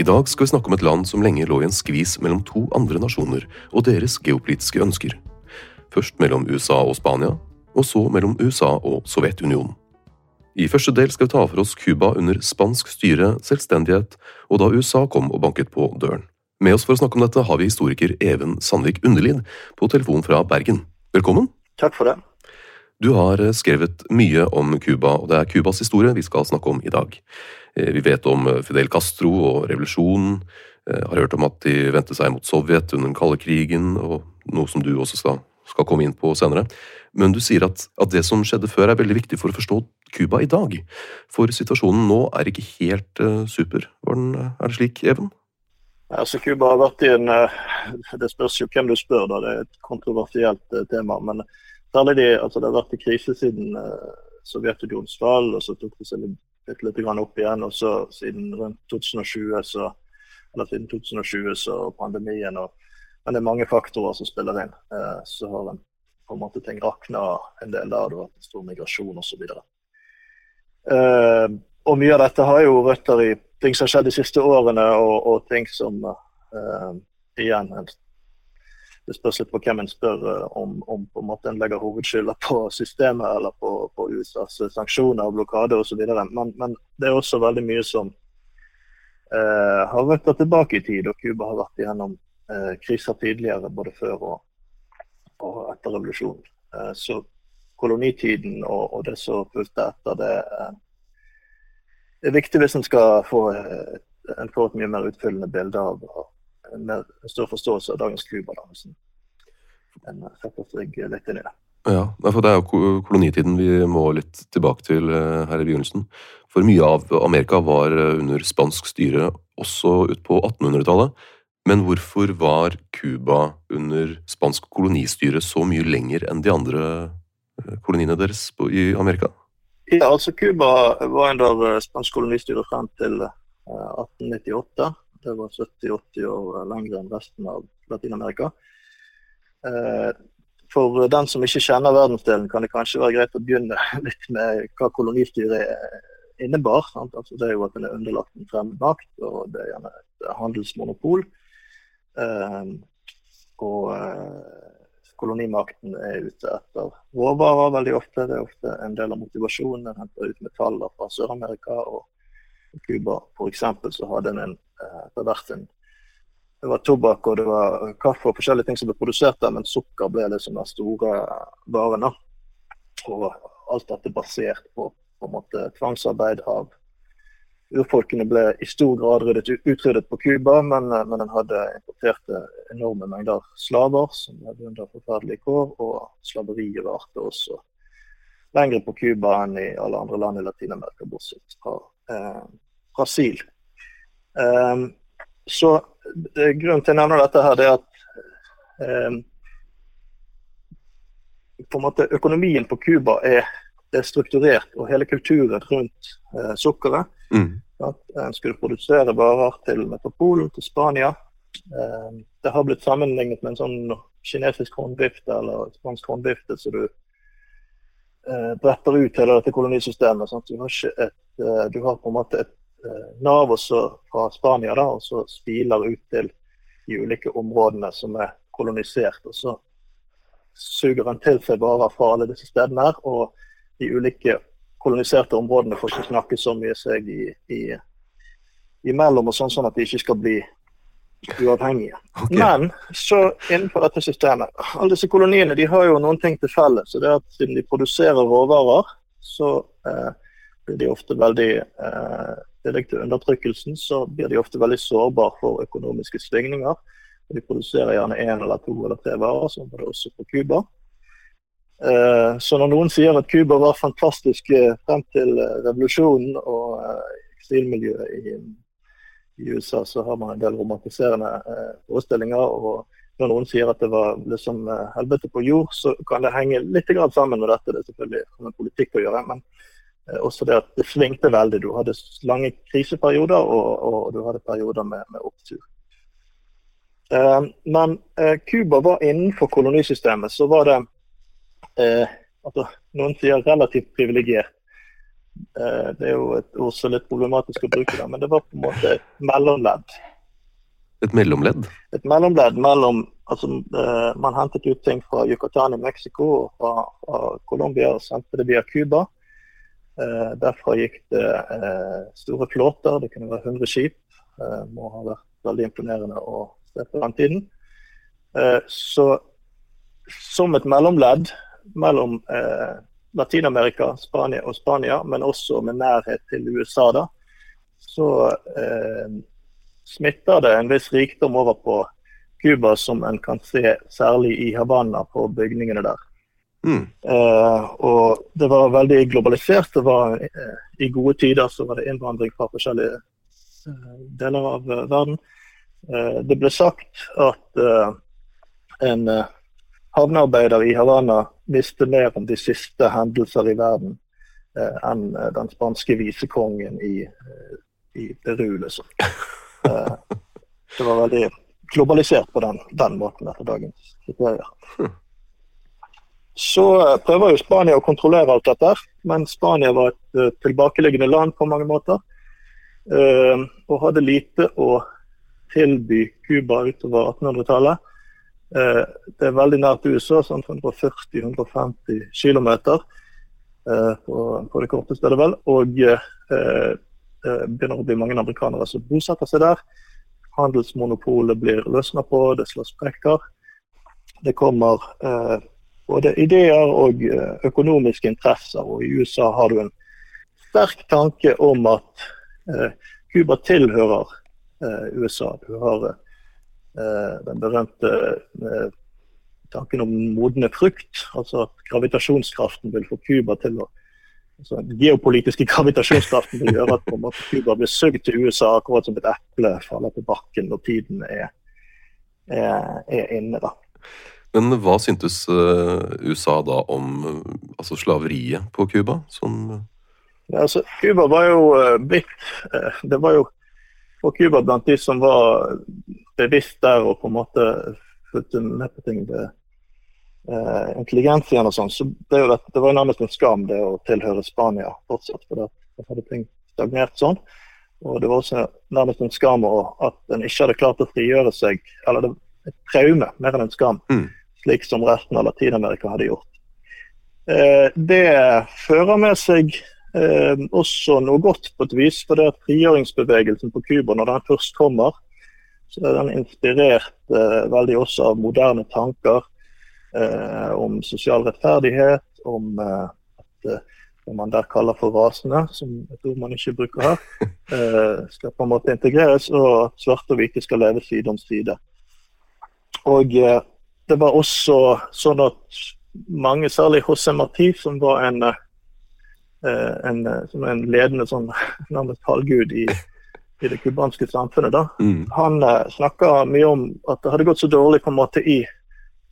I dag skal vi snakke om et land som lenge lå i en skvis mellom to andre nasjoner og deres geopolitiske ønsker. Først mellom USA og Spania, og så mellom USA og Sovjetunionen. I første del skal vi ta for oss Cuba under spansk styre, selvstendighet, og da USA kom og banket på døren. Med oss for å snakke om dette har vi historiker Even Sandvik Underlid på telefon fra Bergen. Velkommen. Takk for det. Du har eh, skrevet mye om Cuba, og det er Cubas historie vi skal snakke om i dag. Eh, Vi vet om eh, Fidel Castro og revolusjonen, eh, har hørt om at de vendte seg mot Sovjet under den kalde krigen, og noe som du også skal, skal komme inn på senere. Men du sier at, at det som skjedde før er veldig viktig for å forstå Cuba i dag. For situasjonen nå er ikke helt uh, super. Den, er det slik, Even? Altså, Cuba har vært i en Det spørs jo hvem du spør, da. Det er et kontroversielt tema. Men særlig de, altså, det har vært i krise siden uh, Sovjetunionens fall, og så tok det seg litt, litt, litt opp igjen. Og så siden rundt 2020, så eller siden 2020 så pandemien og Men det er mange faktorer som spiller inn. Eh, så har en på en måte ting rakna en del der. Det har vært stor migrasjon osv. Uh, og mye av dette har jo røtter i ting som har skjedd de siste årene, og, og ting som uh, igjen Det spørs litt på hvem en spør uh, om, om på en måte en legger hovedskylda på systemet eller på, på USAs sanksjoner og blokade osv. Men, men det er også veldig mye som eh, har røtter tilbake i tid, og Cuba har vært igjennom kriser tidligere, både før og, og etter revolusjonen. så kolonitiden og, og det som fulgte etter det eh, er viktig hvis en skal få eh, en får et mye mer utfyllende bilde av en mer større forståelse av dagens Cuba. da, hvis en, setter seg litt inn i det. Ja, for Det er jo kolonitiden vi må litt tilbake til eh, her i begynnelsen. For mye av Amerika var eh, under spansk styre også ut på 1800-tallet. Men hvorfor var Cuba under spansk kolonistyre så mye lenger enn de andre koloniene deres i Amerika? Ja, altså Cuba var under spansk kolonistyre frem til 1898. Det var 70-80 år lenger enn resten av Latin-Amerika. For den som ikke kjenner verdensdelen, kan det kanskje være greit å begynne litt med hva kolonistyret innebar. Altså, det er jo at den er underlagt en fremmed makt, og det er gjerne et handelsmonopol. Og kolonimakten er ute etter råvarer veldig ofte. Det er ofte en del av motivasjonen. Den henter ut metaller fra Sør-Amerika. og Cuba f.eks. så hadde en etter vært en det var tobakk og det var kaffe og forskjellige ting som ble produsert der, men sukker ble liksom den store varen. Og alt dette basert på, på måte tvangsarbeid av Urfolkene ble i stor grad ryddet, utryddet på Cuba, men, men en hadde importert enorme mengder slaver som levde under forferdelige kår. Og slaveriet varte også lenger på Cuba enn i alle andre land i Latin-Amerika, bortsett fra eh, Brasil. Um, så Grunnen til jeg nevner dette her, det er at eh, på en måte økonomien på Cuba er, er, strukturert, og hele kulturen rundt eh, sukkeret. Mm. En skulle produsere varer til metropolen, til Spania. Eh, det har blitt sammenlignet med en sånn kinesisk håndvifte eller spansk håndvifte, så du eh, bretter ut hele dette kolonisystemet. Sånn du, har et, eh, du, har på en måte et eh, nav også fra Spania, da, og så spiler ut til de ulike områdene som er kolonisert. og så suger en til seg varer fra alle disse stedene. her, Og de ulike koloniserte områdene får ikke snakke så mye seg i, i, imellom, og sånn, sånn at de ikke skal bli uavhengige. Okay. Men så innenfor dette systemet Alle disse koloniene de har jo noen ting til felles. og det er at Siden de produserer råvarer, så eh, blir de ofte veldig eh, tillegg til undertrykkelsen, så blir de ofte veldig sårbare for økonomiske svingninger. og De produserer gjerne én eller to eller tre varer, sånn var det også på Cuba. Eh, så når noen sier at Cuba var fantastisk eh, frem til eh, revolusjonen og eksilmiljøet i, i, USA, så har man en del romantiserende forestillinger. og når noen sier at det var liksom helvete på jord, så kan det henge litt sammen med dette. Det er selvfølgelig med politikk å gjøre. men også det at det svingte veldig. Du hadde lange kriseperioder, og, og du hadde perioder med, med opptur. Eh, men Cuba eh, var innenfor kolonisystemet, så var det eh, altså, Noen sier relativt privilegert. Det er jo et ord som er litt problematisk å bruke, det, men det var på en måte et mellomledd. Et mellomledd? Et mellomledd mellom altså, Man hentet ut ting fra Yucatan i Mexico og fra, fra Colombia og sendte det via Cuba. derfra gikk det store flåter, det kunne være 100 skip. må ha vært veldig imponerende å se på den tiden. Eh, så som et mellomledd mellom eh, Latin-Amerika Spania og Spania, men også med nærhet til USA, da, så eh, smitter det en viss rikdom over på Cuba, som en kan se særlig i Havanna, på bygningene der. Mm. Eh, og det var veldig globalisert. det var eh, I gode tider så var det innvandring fra forskjellige eh, deler av verden. Eh, det ble sagt at eh, en eh, havnearbeider i Havana visste mer om de siste hendelser i verden enn den spanske visekongen i, i Peru, liksom. Det var veldig globalisert på den, den måten etter dagens kriterier. Så prøver jo Spania å kontrollere alt dette, men Spania var et tilbakeliggende land på mange måter. Og hadde lite å tilby Cuba utover 1800-tallet. Eh, det er veldig nært USA, sånn 140-150 km eh, på, på, det korte stedet, vel. Og eh, det begynner å bli mange amerikanere som bosetter seg der. Handelsmonopolet blir løsna på, det slås sprekker. Det kommer eh, både ideer og økonomiske interesser. Og i USA har du en sterk tanke om at eh, Cuba tilhører Eh, USA. Du har eh, den berømte eh, tanken om modne frukt. Altså at gravitasjonskraften vil få Cuba til å altså Den geopolitiske gravitasjonskraften vil gjøre at Cuba blir sugd til USA akkurat som et eple faller til bakken når tiden er, er, er inne. da. Men hva syntes USA da om altså slaveriet på Cuba? Som ja, altså, Cuba var jo blitt Det var jo og Cuba blant de som var bevisst der og på en måte fulgte med på ting ved eh, intelligensien og sånn, så det, det, det, var jo nærmest en skam det å tilhøre Spania fortsatt. For da hadde ting stagnert sånn. Og det var også nærmest en skam at en ikke hadde klart å frigjøre seg, eller det et traume mer enn en skam, mm. slik som resten av Latin-Amerika hadde gjort. Eh, det fører med seg eh, også noe godt på et vis. For det at frigjøringsbevegelsen på Cuba, når den først kommer, så er den inspirert eh, veldig også av moderne tanker eh, om sosial rettferdighet, om eh, at det eh, man der kaller for rasende, som et ord man ikke bruker her, eh, skal på en måte integreres, og at svarte og hvite skal leve side om side. Og det var også sånn at mange, særlig José Marti, som var en Eh, en, eh, som en ledende sånn, nærmest halvgud i, i det cubanske samfunnet. da. Mm. Han eh, snakka mye om at det hadde gått så dårlig på en måte i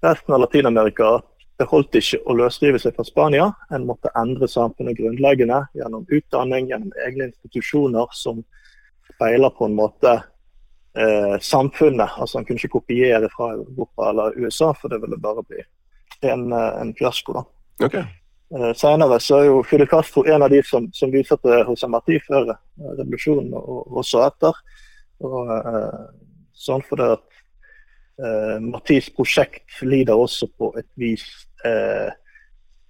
resten av Latin-Amerika at det holdt ikke å løsrive seg fra Spania. En måtte endre samfunnet grunnleggende gjennom utdanning, gjennom egne institusjoner som speiler på en måte eh, samfunnet. Altså Han kunne ikke kopiere fra Europa eller USA, for det ville bare bli en, eh, en fiasko. da. Okay. Eh, senere så er jo Fidel Castro en av de som, som til José Martí før eh, revolusjonen, og også etter. Og, eh, sånn for det at eh, Martis prosjekt lider også på et vis eh,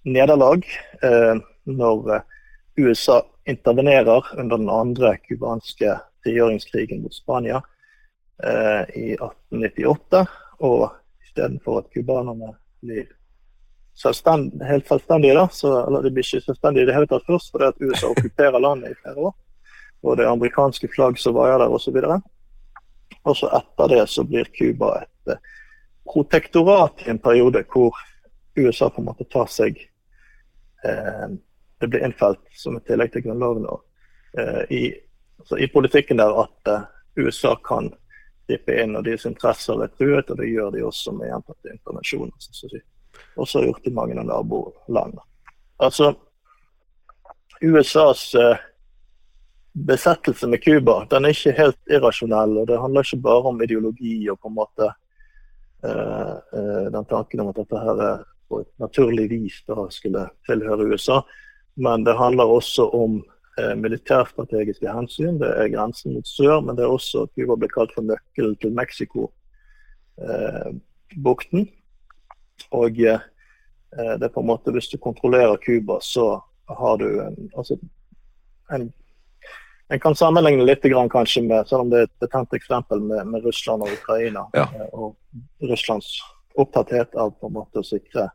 nederlag eh, når USA intervenerer under den andre cubanske frigjøringskrigen mot Spania i 1898. Og istedenfor at cubanerne blir selvstend, helt selvstendige, da, så, eller de blir ikke selvstendige i det hele tatt først fordi at USA okkuperer landet i flere år. Og det er amerikanske flagg som vaier der osv. Og så etter det så blir Cuba et eh, protektorat i en periode hvor USA på en måte tar seg eh, Det blir innfelt som et tillegg til Grunnloven eh, i, i, politikken der at eh, USA kan gripe inn når deres interesser er truet, og det gjør de også med gjentatte intervensjoner. som de også har gjort i mange av nabolandene. Altså, USAs eh, besettelse med Cuba er ikke helt irrasjonell. og Det handler ikke bare om ideologi og på en måte uh, uh, den tanken om at dette her er på et naturlig vis da skulle tilhøre USA. Men det handler også om militærstrategiske hensyn. Det er grensen mot sør, men det er også at Cuba blir kalt for nøkkelen til Mexico-bukten. Og det er på en måte Hvis du kontrollerer Cuba, så har du en, altså en en kan sammenligne litt kanskje med, selv om det er et betent eksempel, med, med Russland og Ukraina. Ja. Eh, og Russlands opptatthet av på en måte å sikre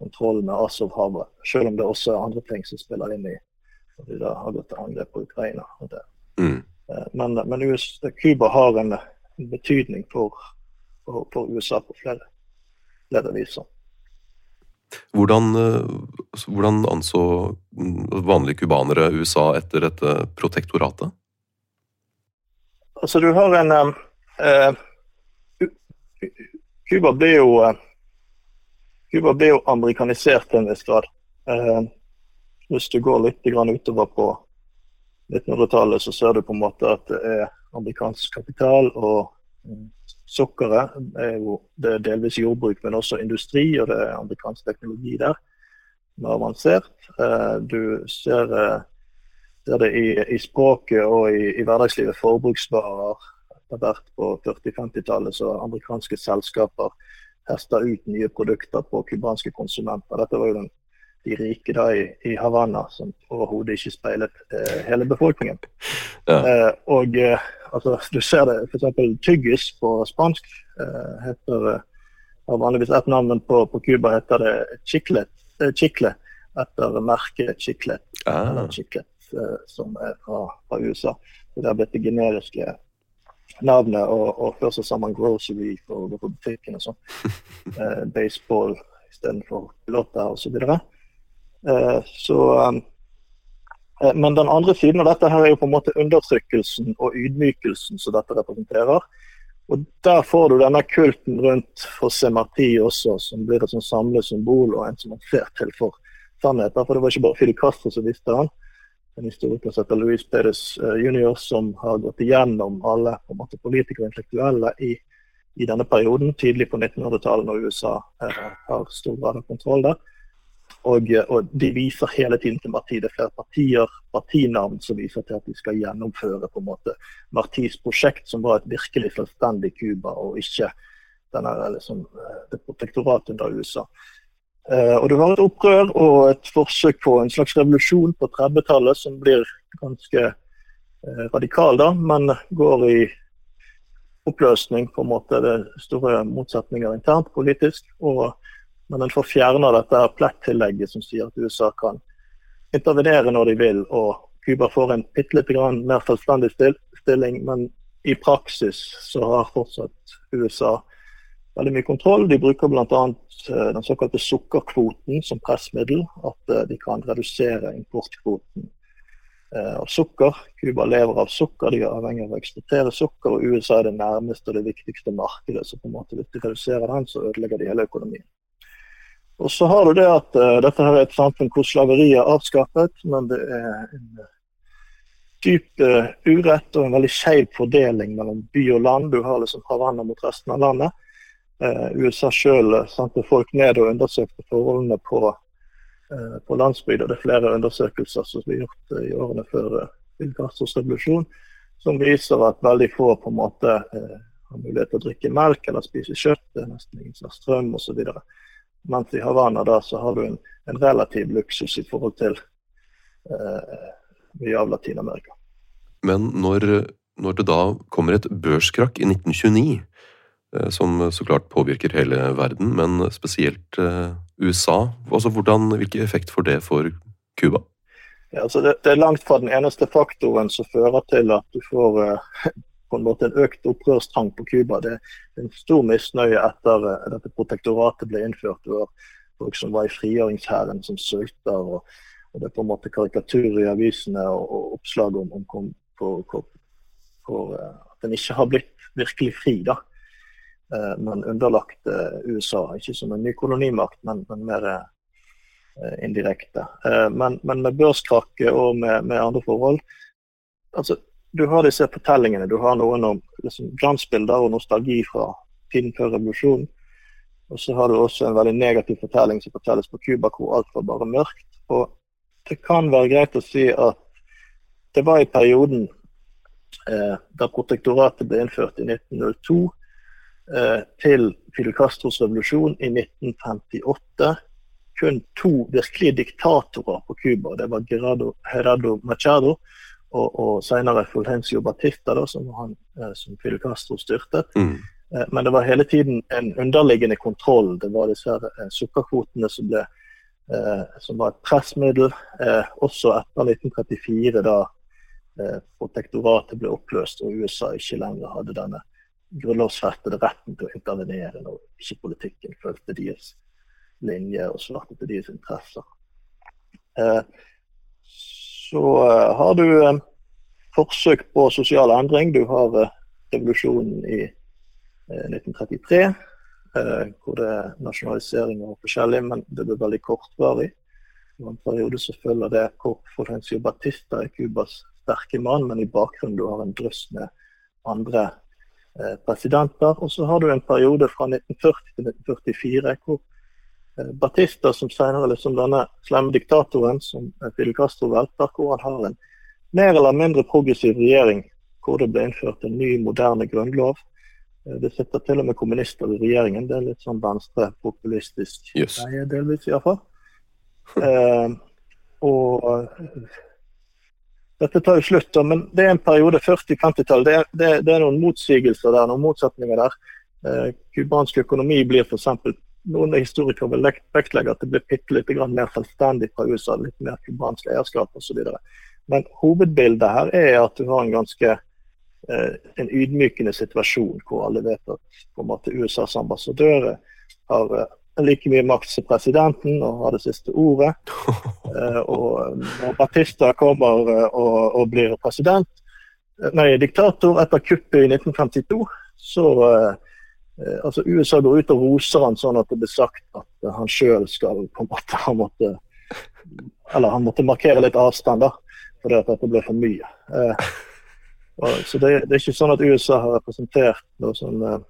kontroll med Azov-havet. Selv om det også er andre ting som spiller inn i når de da har gått til angrep på Ukraina. Mm. Eh, men, men Cuba har en, en betydning for, for, for, USA på flere, flere viser. Hvordan, eh, hvordan anså vanlige cubanere USA etter dette protektoratet? Altså, du har en eh, Cuba eh, ble jo Cuba ble jo amerikanisert til en viss grad. Eh, hvis du går litt utover på 1900-tallet, så ser du på en måte at det er amerikansk kapital og Sukkeret er jo det er delvis jordbruk, men også industri, og det er amerikansk teknologi der. Som er avansert. Eh, du ser, eh, ser det i, i, språket og i, i hverdagslivet. Forbruksvarer. Etter hvert på 40-50-tallet så amerikanske selskaper testa ut nye produkter på cubanske konsumenter. Dette var jo den, de rike da i, i Havanna, som overhodet ikke speilet eh, hele befolkningen. Ja. Eh, og eh, altså, Du ser det f.eks. tyggis på spansk. Eh, heter, eh, har vanligvis ett navn, på, på Cuba heter det chiclet, eh, chicle, etter merket Chiclet. Ah. Chiclet, eh, som er fra, fra USA. Det har blitt det generiske navnet, og, og før så sa man grocery for å gå på butikken og sånn. Eh, baseball istedenfor piloter osv. Så, videre. eh, så um, Eh, men den andre siden av dette her er jo på en måte undertrykkelsen og ydmykelsen som dette representerer. Og Der får du denne kulten rundt José Marti også, som blir et sånn samlesymbol og en som man ser til for sannheten. For det var ikke bare Fidel Castro som visste han. En historiker som heter Louis Perez eh, jr., som har gått igjennom alle på en måte, politikere og intellektuelle i, i denne perioden, tidlig på 1900-tallet, når USA eh, har stor grad av kontroll der. Og, og, de viser hele tiden til Marti. Det er flere partier, partinavn som viser til at de skal gjennomføre på en måte Martis prosjekt, som var et virkelig selvstendig Cuba, og ikke denne, liksom, det protektoratet under USA. Eh, og Det var et opprør og et forsøk på en slags revolusjon på 30-tallet som blir ganske eh, radikal, da, men går i oppløsning. på en måte Det er store motsetninger internt politisk. og men en får fjerna dette plett-tillegget som sier at USA kan intervenere når de vil, og Cuba får en bitte lite grann mer selvstendig stilling. Men i praksis så har fortsatt USA veldig mye kontroll. De bruker bl.a. Eh, den såkalte sukkerkvoten som pressmiddel. At eh, de kan redusere importkvoten eh, av sukker. Cuba lever av sukker, de er avhengig av å eksportere sukker. Og USA er det nærmeste og det viktigste markedet. Så på en måte hvis de reduserer den, så ødelegger de hele økonomien. Og så har du det at uh, dette her er et samfunn hvor slaveriet er avskaffet, men det er en dyp uh, urett og en veldig skeiv fordeling mellom by og land. Du har liksom Havanna mot resten av landet. Uh, USA sjøl sendte folk ned og undersøkte forholdene på, uh, på landsbygda. Det er flere undersøkelser som ble gjort i årene før Fidel Castros revolusjon, som viser at veldig få på en måte har mulighet til å drikke melk eller spise kjøtt. Det er nesten ingen som har strøm osv. Mens i Havana da, så har du en, en relativ luksus i forhold til eh, mye av Latin-Amerika. Men når, når, det da kommer et børskrakk i 1929, eh, som så klart påvirker hele verden, men spesielt eh, USA, altså hvordan, hvilken effekt får det for Cuba? Ja, altså det, det, er langt fra den eneste faktoren som fører til at du får eh, på en måte en økt opprørstrang på Cuba. Det er en stor misnøye etter at dette protektoratet ble innført. Det var folk som var i frigjøringshæren som sulter. Og, og, det er på en måte karikaturer i avisene og, og oppslag om, om, på, at en ikke har blitt virkelig fri. da. Uh, men underlagt USA. Ikke som en ny kolonimakt, men, men mer indirekte. Men, men, med børskrakket og med, med andre forhold altså du har disse fortellingene. Du har noen om liksom, glansbilder og nostalgi fra tiden før revolusjonen. Og så har du også en veldig negativ fortelling som fortelles på Cuba, hvor alt var bare mørkt. Og det kan være greit å si at det var i perioden eh, da protektoratet ble innført i 1902, eh, til Fidel Castros revolusjon i 1958 kun to virkelige diktatorer på Cuba. Det var Gerardo Gerardo Machado og, og senere Fulgencio Batista, da, som, han, eh, som Fidel Castro styrtet. Mm. Eh, men det var hele tiden en underliggende kontroll. Det var disse her, eh, sukkerkvotene som, ble, som var et pressmiddel. Også etter 1934, da protektoratet ble oppløst og USA ikke lenger hadde denne grunnlovsfestede retten til å intervenere når ikke politikken fulgte deres linje og svarte til deres interesser. Eh, så uh, har du forsøk på sosial endring. Du har revolusjonen i 1933, hvor det er nasjonalisering og forskjellig, men det blir veldig kortvarig. I en periode så følger det hvor Fulgencio Batista er Cubas sterke mann, men i bakgrunnen du har en drøss med andre presidenter. Og så har du en periode fra 1940 til 1944 hvor Eh, Batista, som senere liksom denne slemme diktatoren som Fidel Castro velter, hvor han har en mer eller mindre progressiv regjering hvor det ble innført en ny, moderne grunnlov. Eh, det sitter til og med kommunister i regjeringen. Det er litt sånn venstrepopulistisk yes. greie, delvis iallfall. eh, og dette tar jo slutt, men det er en periode 40-50-tallet. Det, det, det, er noen motsigelser der, noen motsetninger der. Cubansk eh, økonomi blir f.eks noen historikere vil vektlegge at det blir bitte litt mer selvstendig fra USA, litt mer kubansk eierskap osv. Men hovedbildet her er at du har en ganske eh, en ydmykende situasjon hvor alle vet at på en måte USAs ambassadører har eh, like mye makt som presidenten og har det siste ordet. Eh, og når Batista kommer eh, og, og, blir president, eh, nei, diktator etter kuppet i 1952, så eh, Eh, altså USA går ut og roser han sånn at det blir sagt at han sjøl skal på en måte han måtte, Eller han måtte markere litt avstand, da, fordi at dette ble for mye. Eh, og, så det, det, er ikke sånn at USA har representert noe sånn eh,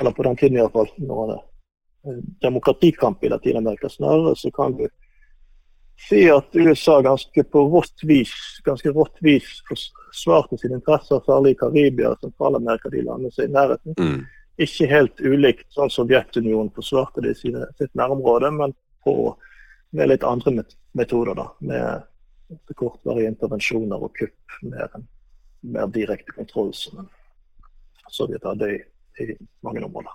Eller på den tiden iallfall. når han er demokratikamp i Latin-Amerika. Snarere så kan du si at USA ganske på rått vis ganske rått vis forsvarte sine interesser, særlig i Karibia og Sentral-Amerika, de landene som er i nærheten. Mm ikke helt ulikt sånn Sovjetunionen forsvarte det i sine, sitt nærområde, men på, med litt andre metoder. da, Med kortvarige intervensjoner og kupp en mer direkte kontroll som Sovjet hadde i, i mange områder.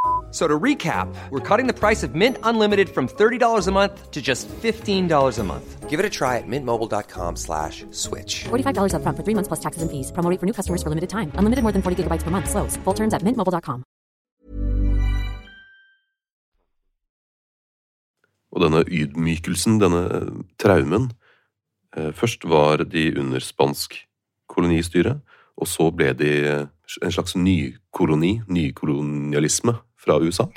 So to recap, we're cutting the price of Mint Unlimited from $30 a month to just $15 a month. Give it a try at mintmobile.com slash switch. $45 upfront for three months plus taxes and fees. Promo for new customers for limited time. Unlimited more than 40 gigabytes per month. Slows. Full terms at mintmobile.com. Og denne ydmykelsen, denne traumen eh, Først var de under spansk kolonistyre, og så ble de en slags nykoloni, nykolonialisme, fra USA.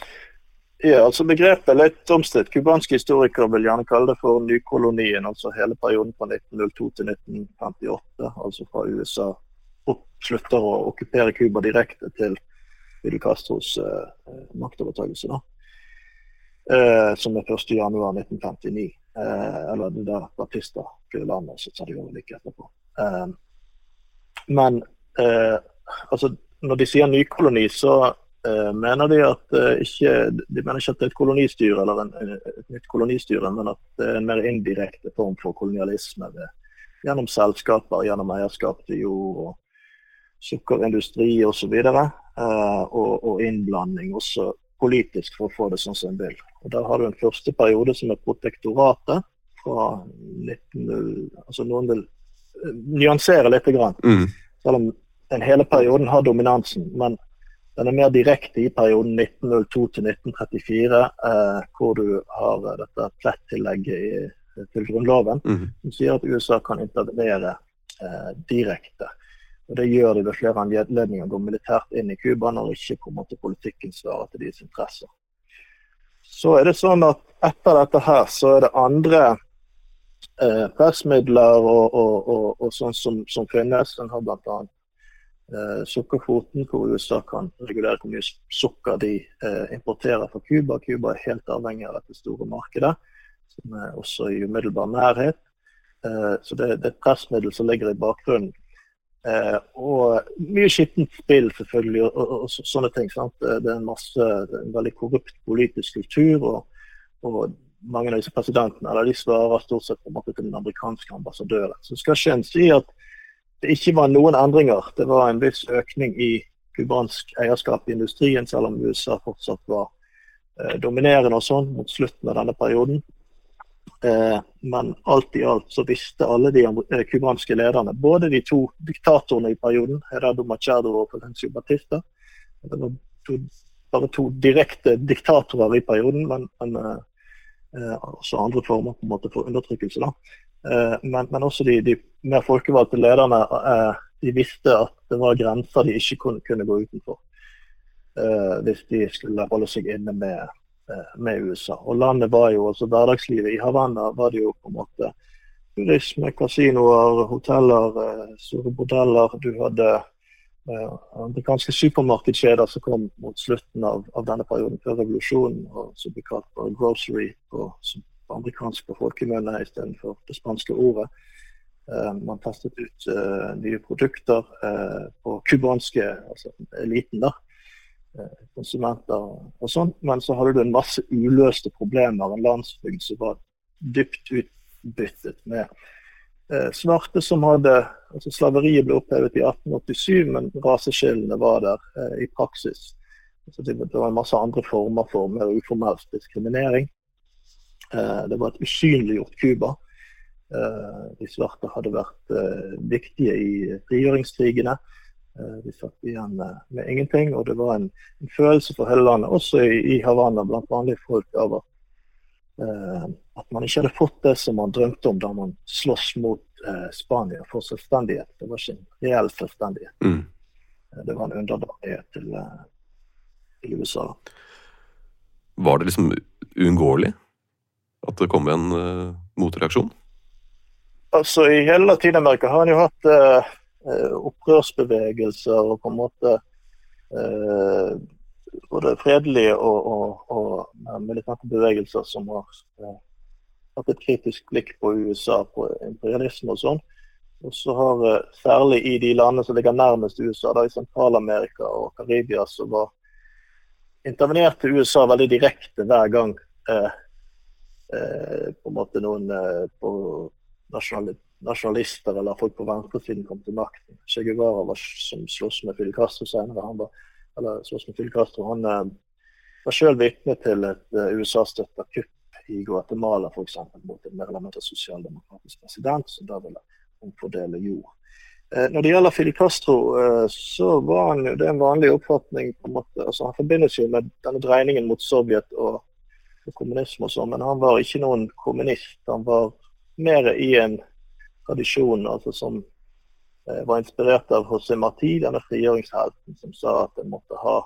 Ja, altså Begrepet er litt omstridt. Cubanske historikere vil gjerne kalle det for nykolonien. Altså hele perioden fra 1902 til 1958. Altså fra USA slutter å okkupere Cuba direkte til Fidel Castros eh, maktovertakelse. da. Eh, som er 1.1.1959. Eh, eller det der Batista flyr landet, så tar de over like etterpå. Eh, men eh, altså, når de sier nykoloni, så eh, mener de at eh, ikke De mener ikke at det er et kolonistyre eller en, et nytt kolonistyre, men at det er en mer indirekte form for kolonialisme ved, gjennom selskaper, gjennom eierskap til jord og sukkerindustri osv. Eh, og, og innblanding også politisk for å få det sånn som en vil. Og Der har du en første periode som er protektoratet fra 1900 altså Noen vil eh, nyansere litt, grann, Mm. selv om den hele perioden har dominansen. Men den er mer direkte i perioden 1902 til 1934, eh, hvor du har eh, dette plettillegget i, til Grunnloven, Mhm. som sier at USA kan intervenere eh, direkte. Og Det gjør de ved flere anledninger, går militært inn i Cuba når ikke på en måte politikken svarer til deres interesser. Så er det sånn at etter dette her, så er det andre eh, pressmidler og, og, og, og sånn som, som finnes. En har bl.a. Eh, sukkerkvoten, hvor USA kan regulere hvor mye sukker de eh, importerer fra Cuba. Cuba er helt avhengig av dette store markedet, som er også i umiddelbar nærhet. Eh, så det, er et pressmiddel som ligger i bakgrunnen. Og mye skittent spill, selvfølgelig, og, og, og så- sånne ting. Sant? Det er en masse, en veldig korrupt politisk kultur. og, og mange av disse presidentene eller de svarer stort sett på en måte til den amerikanske ambassadøren. Så skal ikke i at det ikke var noen endringer. Det var en viss økning i cubansk eierskap i industrien, selv om USA fortsatt var eh, dominerende og sånn mot slutten av denne perioden. Eh, men alt i alt så visste alle de eh, cubanske lederne, både de to diktatorene i perioden, Herado Machado og Potencio Batista, det var to, bare to direkte diktatorer i perioden, men, men eh, eh, også andre former på en måte for undertrykkelse. da. Eh, men, men også de, de mer folkevalgte lederne eh, de visste at det var grenser de ikke kunne, kunne gå utenfor. eh, hvis de skulle holde seg inne med, med USA. Og landet var jo, altså Hverdagslivet i Havanna var det jo på en måte turisme, kasinoer, hoteller, store bordeller. Du hadde eh, amerikanske supermarkedskjeder som kom mot slutten av, av denne perioden før revolusjonen, og som ble kalt for grocery og som amerikansk på folkemunne istedenfor det spanske ordet. Eh, man testet ut eh, nye produkter eh, på cubanske, altså eliten, da. Konsumenter og sånn. Men så hadde du en masse uløste problemer. En landsbygd som var dypt utbyttet med svarte som hadde altså Slaveriet ble opphevet i 1887, men raseskillene var der i praksis. Det, det var en masse andre former for mer uformell diskriminering. Eh, det var et usynliggjort Cuba. Eh, de svarte hadde vært eh, viktige i frigjøringskrigene. Eh, de satt igjen med, ingenting. Og det var en, en følelse for hele landet, også i, i Havanna, blant vanlige folk, av eh, at man ikke hadde fått det som man drømte om da man sloss mot eh, Spania for selvstendighet. Det var ikke en reell selvstendighet. Mm. Eh, Det var en underdanighet til, eh, i USA. Var det liksom uunngåelig at det kom en uh, motreaksjon? Altså, I hele Latin-Amerika har han jo hatt uh, opprørsbevegelser og på en måte uh, både fredelige og, og, og militante bevegelser som har hatt et kritisk blikk på USA, på imperialisme og sånn. Og så har særlig i de landene som ligger nærmest USA, da i Sentral-Amerika og Karibia, så var intervenerte USA veldig direkte hver gang uh, på en måte noen på nasjonal, nasjonalister eller folk på venstresiden kom til makten. Che Guevara var, som sloss med Fidel Castro senere, han var, eller sloss med Fidel Castro, han var sjøl vitne til et USA-støtta kupp i Guatemala f.eks. mot en mer eller mindre sosialdemokratisk president som da ville omfordele jord. Eh, når det gjelder Fidel Castro, eh, så var han jo det er en vanlig oppfatning på en måte, altså Han forbindes jo med denne dreiningen mot Sovjet og, og kommunisme og sånn, men han var ikke noen kommunist. Han var mer i en tradisjon altså som eh, var inspirert av José Marti, denne frigjøringshelten som sa at en måtte ha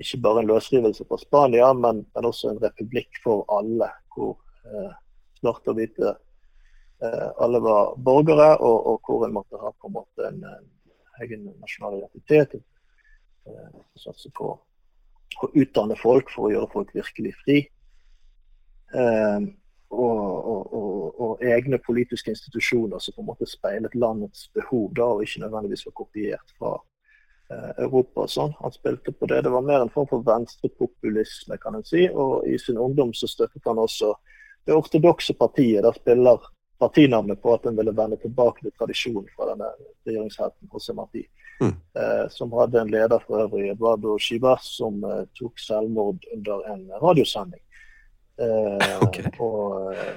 ikke bare en løsrivelse fra Spania, men, men også en republikk for alle, hvor eh, svarte og hvite eh, alle var borgere, og, og, hvor en måtte ha på en måte en, en egen nasjonal identitet. Eh, satse på å utdanne folk for å gjøre folk virkelig fri. Eh, og, og, og, egne politiske institusjoner som på en måte speilet landets behov, da, og ikke nødvendigvis var kopiert fra Eh, Europa og sånn. Han spilte på det. Det var mer en form for venstrepopulisme, kan en si. Og i sin ungdom så støttet han også det ortodokse partiet. Der spiller partinavnet på at en ville vende tilbake til tradisjonen fra denne regjeringshelten José Marti. Mm. Eh, som hadde en leder for øvrig, Eduardo Chivas, som eh, tok selvmord under en radiosending. Eh, okay. Og eh,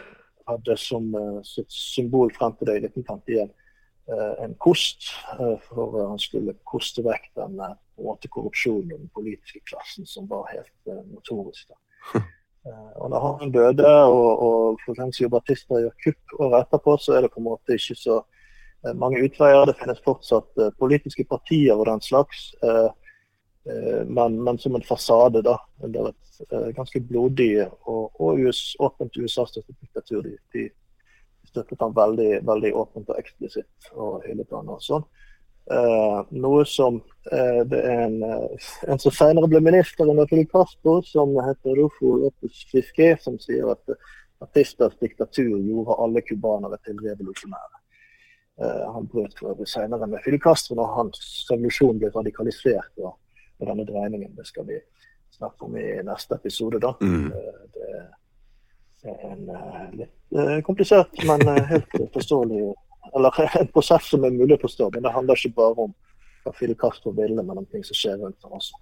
hadde som eh, sitt symbol frem til det i 1951 Eh, en kost, for han skulle koste vekk den korrupsjonen og den politiske klassen som var helt notorisk. og når han døde og, og Fulgencio Batista gjør kupp året etterpå, så er det på en måte ikke så mange utveier. Det finnes fortsatt politiske partier og den slags. Men, men, som en fasade da, under et ganske blodig og, og US, åpent USA-støttet diktatur. De, de støttet han veldig, veldig åpent og eksplisitt og hele planen og sånn. Eh, noe som eh, det er en, eh, en som senere ble minister under Fidel Castro, som heter Rufo Lopez Fiske, som sier at artisters diktatur gjorde alle cubanere til revolusjonære. Eh, han brøt for øvrig senere med Fidel Castro når hans revolusjon ble radikalisert. Og, denne dreiningen det skal vi snakke om i neste episode. da. Mm. Det det, en uh, litt uh, komplisert, men helt forståelig Eller en prosess som er mulig å forstå. Men det handler ikke bare om hva Fidel Castro ville, men om ting som skjer rundt ham også.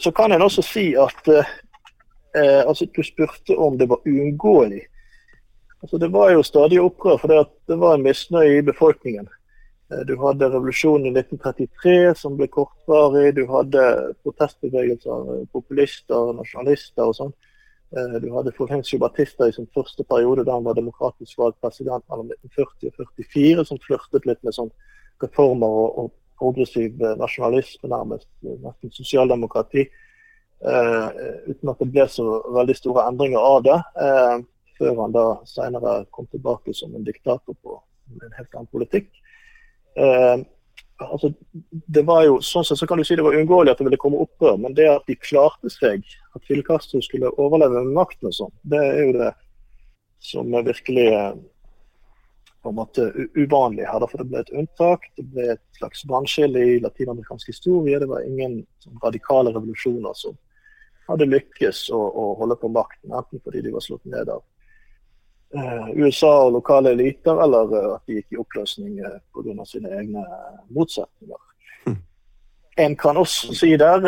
Så kan en også si at altså Du spurte om det var uunngåelig. Altså, det var jo stadig opprør, for det var en misnøye i befolkningen. Eh, du hadde revolusjonen i 1933 som ble kortvarig. Du hadde protestbevegelser, eh, populister, nasjonalister og sånn. Eh, du hadde Fulgencio Batista i sin første periode da han var demokratisk valgt president mellom 1940 og 1944, som flørtet litt med sånn reformer og, og progressiv nasjonalisme, nærmest nesten sosialdemokrati. Uh, uten at det ble så veldig store endringer av det. Uh, før han da senere kom tilbake som en diktator på en helt annen politikk. Eh, altså, det var jo, sånn sett så kan du si det var uunngåelig at det ville komme opprør, men det at de klarte seg, at Fidel Castro skulle overleve med makten og sånn, det er jo det som er virkelig eh, på en måte uvanlig her. For det ble et unntak. Det ble et slags vannskille i latinamerikansk historie. Det var ingen sånn, radikale revolusjoner som hadde lykkes å, å holde på makten, enten fordi de var slått ned av USA og lokale eliter, eller eh, at de gikk i oppløsning eh, pga. sine egne motsetninger. Mm. En kan også si der,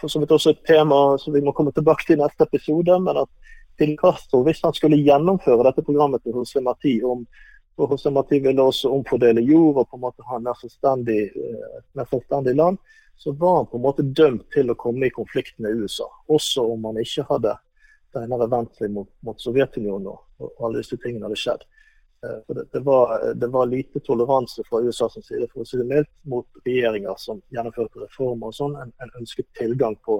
for så vidt også et tema som vi må komme tilbake til i neste episode, men at Fidel Castro, hvis han skulle gjennomføre dette programmet til José Marti om og José Marti ville også omfordele jord og på en måte ha et mer selvstendig land, så var han på en måte dømt til å komme i konflikt med USA. Også om han ikke hadde senere vendt mot, mot Sovjetunionen og, og, alle disse tingene hadde skjedd. For det, det, var, det, var, lite toleranse fra USA som side for å si det mildt, mot regjeringer som gjennomførte reformer og sånn. En, en, ønsket tilgang på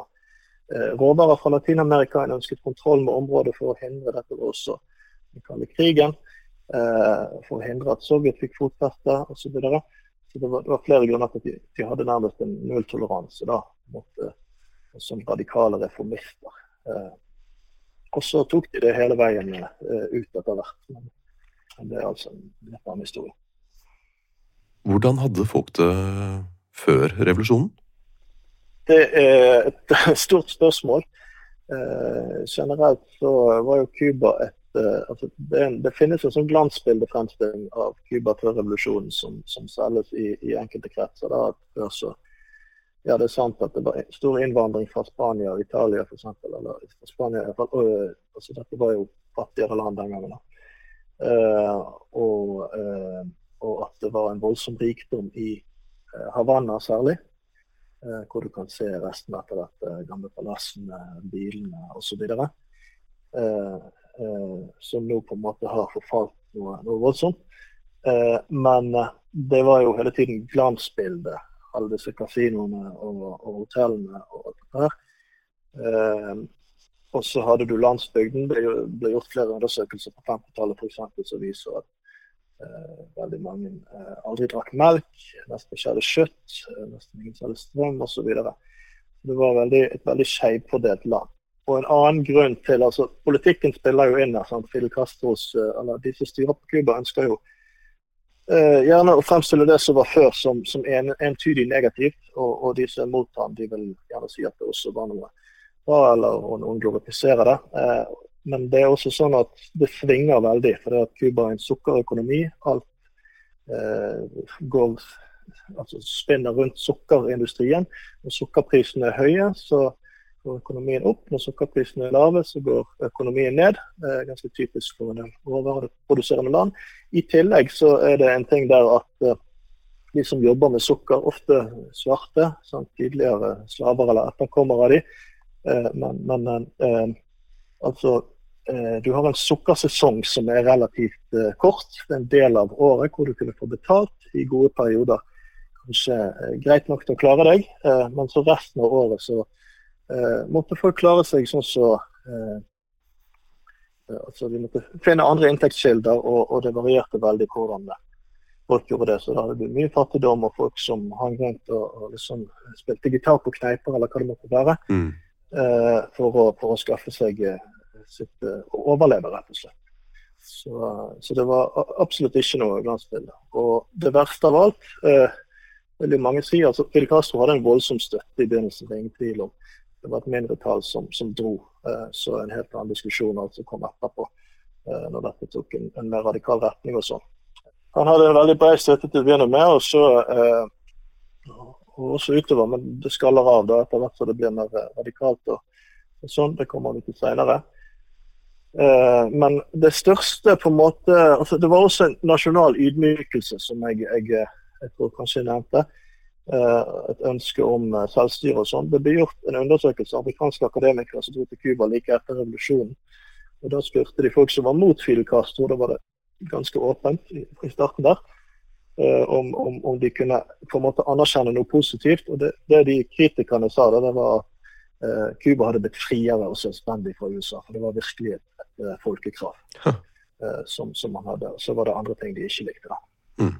eh, råvarer fra Latin-Amerika, en ønsket kontroll med området for å hindre dette var også den kalde krigen. Eh, for å hindre at Sovjet fikk fotfeste osv. Så, videre. så det var, det var, flere grunner til at de, de hadde nærmest en nulltoleranse mot eh, som radikale reformister. Eh, og så tok de det hele veien uh, ut etter hvert. Men, det er altså en litt annen historie. Hvordan hadde folk det før revolusjonen? Det er et stort spørsmål. Uh, generelt så var jo Cuba et uh, altså det, en, det, finnes en sånn glansbildefremstilling av Cuba før revolusjonen som, som selges i, i, enkelte kretser. Da, før så ja, det er sant at det var stor innvandring fra Spania og Italia f.eks. Eller fra Spania i hvert fall. altså, dette var jo fattigere land den gangen. Uh, og, uh, og, at det var en voldsom rikdom i uh, Havanna særlig. hvor du kan se resten etter dette gamle palassene, bilene osv. Uh, som nå på en måte har forfalt noe, noe voldsomt. men det var jo hele tiden glansbildet alle disse kasinoene og, og hotellene og alt det her. Eh, og så hadde du landsbygden. Det ble gjort flere undersøkelser på 50-tallet som viser at eh, veldig mange eh, aldri drakk melk, nesten ikke hadde kjøtt, eh, nesten ingen hadde strøm osv. Det var veldig, et veldig skjevfordelt land. Og en annen grunn til, altså Politikken spiller jo inn her. Sant? Fidel Castros, eh, eller De som styrer på Cuba, ønsker jo gjerne å fremstille det som var før som, som en, entydig negativt, og, og de som er mot ham, de vil gjerne si at det også var noe bra, eller noen glorifiserer det. Uh, men det er også sånn at det svinger veldig, for det at Cuba er en sukkerøkonomi. Alt uh, går, altså spinner rundt sukkerindustrien. Når sukkerprisene er høye, så går økonomien opp. Når sukkerprisene er lave, så går økonomien ned. Det er ganske typisk for en råvareproduserende land. I tillegg så er det en ting der at uh, de som jobber med sukker, ofte svarte, sånn, tidligere slaver eller etterkommere av de, uh, men, men uh, altså du har en sukkersesong som er relativt kort. Det er en del av året hvor du kunne få betalt i gode perioder. Kanskje greit nok til å klare deg, men så resten av året så eh, måtte folk klare seg sånn så eh, altså De måtte finne andre inntektskilder, og, og, det varierte veldig hvordan det. folk gjorde det. Så da hadde det mye fattigdom og folk som hang rundt og, og liksom spilte gitar på kneiper eller hva det måtte være, mm. eh, for, å, for, å, skaffe seg eh, sitt å overleve, rett og slett. Så, så, det var absolutt ikke noe glansbilde. Og det verste av alt, eh, Veldig mange sier altså Fidel Castro hadde en voldsom støtte i begynnelsen, det er ingen tvil om. Det var et mindretall som, som dro. Eh, så en helt annen diskusjon altså kom etterpå, eh, når dette tok en, en mer radikal retning og sånn. Han hadde en veldig bred støtte til å begynne med, og så eh, også utover. Men det skaller av da etter hvert så det blir mer radikalt. og, sånn, Det kommer vi til senere. Eh, men det største på en måte altså Det var også en nasjonal ydmykelse, som jeg, jeg, jeg tror kanskje nevnte. Eh, et ønske om eh, selvstyre og sånn. Det ble gjort en undersøkelse av amerikanske akademikere som dro til Cuba like etter revolusjonen. Og Da spurte de folk som var mot Fidel Castro, da var det ganske åpent i, starten der, uh, om, om, om, de kunne på en måte anerkjenne noe positivt. Og Det, det de kritikerne sa, da, det var at Cuba hadde blitt friere og selvstendig fra USA. For det var virkelig et, et folkekrav huh. som, som, man hadde. Så var det andre ting de ikke likte. da. Mm.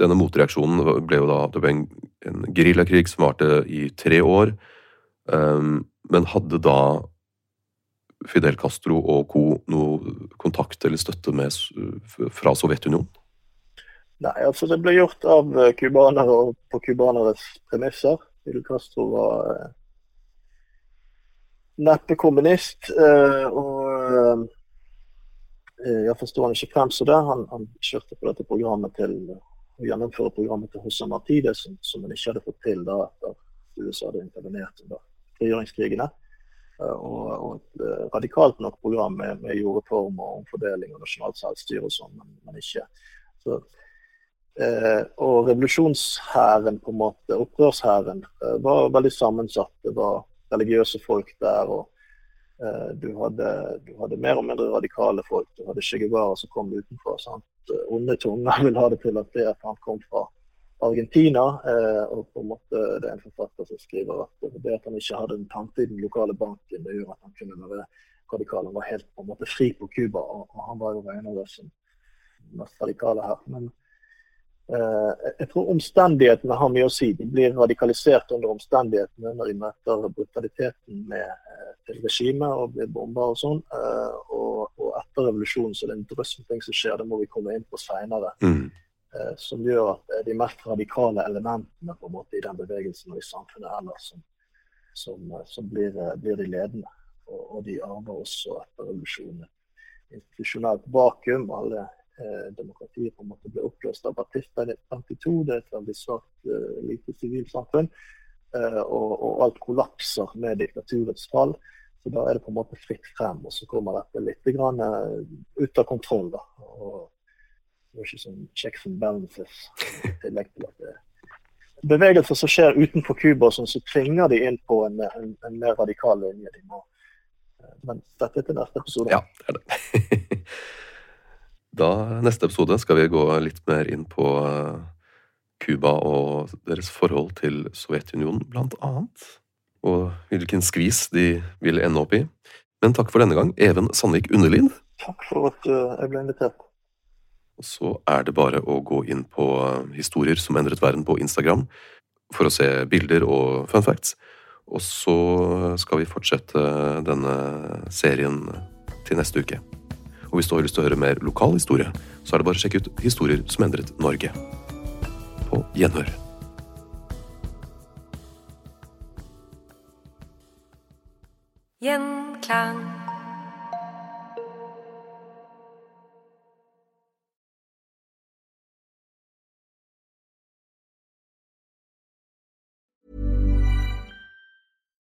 Denne motreaksjonen ble jo da det ble en, en geriljakrig som varte i tre år. Um, men hadde da Fidel Castro og co. noe kontakt eller støtte med, fra Sovjetunionen? Nei, altså det ble gjort av cubanere og på cubaneres premisser. Fidel Castro var eh, neppe kommunist. Eh, og eh, jeg forstår han ikke frem som det. Han, han kjørte på dette programmet til å gjennomføre programmet til Hossa Martides, som, som en ikke hadde fått til da etter USA hadde intervenert under frigjøringskrigene. Uh, og, og, et uh, radikalt nok program med, med jordreform og omfordeling og nasjonalt selvstyre og sånn, men, men, ikke. Så, eh, og revolusjonshæren, på en måte, opprørshæren, var veldig sammensatt. Det var religiøse folk der. og Eh, du hadde, du hadde, mer og mindre radikale folk. Du hadde Che som kom utenfra. sant? Onde tunger vil ha det til at det at han kom fra Argentina. og på en måte Det er en forfatter som skriver at det at han ikke hadde en tante i den lokale banken, det gjorde at han kunne være radikal. Han var helt på en måte fri på Cuba, og, og han var jo en av oss som mest radikale her. Men jeg tror omstendighetene har mye å si. De blir radikalisert under omstendighetene når de møter brutaliteten med, uh, til regimet og blir bomba og sånn. Uh, og, og, etter revolusjonen så er det en drøss med ting som skjer, det må vi komme inn på seinere. Mm. som gjør at de mest radikale elementene på en måte i den bevegelsen og i samfunnet ellers som, som, som blir, blir, de ledende. Og, og de arver også etter revolusjonen institusjonelt vakuum. Alle eh, demokratiet på en måte ble oppløst av Batista i 1952. Det er et veldig svart eh, lite sivilsamfunn. Eh, og, og, alt kollapser med diktaturets fall. Så da er det på en måte fritt frem. Og så kommer dette litt grann, uh, ut av kontroll. da. Og det er ikke sånn checks and balances i tillegg til at det er bevegelser som skjer utenfor Cuba, som så tvinger de inn på en, en, en mer radikal linje. De må, uh, men dette er til neste episode. Ja, det er det. Da, neste episode, skal vi gå litt mer inn på eh, Cuba og deres forhold til Sovjetunionen, blant annet. Og hvilken skvis de vil ende opp i. Men takk for denne gang, Even Sandvik Underlid. Takk for at eh, jeg ble invitert. Og så er det bare å gå inn på eh, Historier som endret verden på Instagram for å se bilder og fun facts. Og så skal vi fortsette denne serien til neste uke. Og hvis du har lyst til å høre mer lokal historie, så er det bare å sjekke ut Historier som endret Norge. På gjenhør. Gjenklang.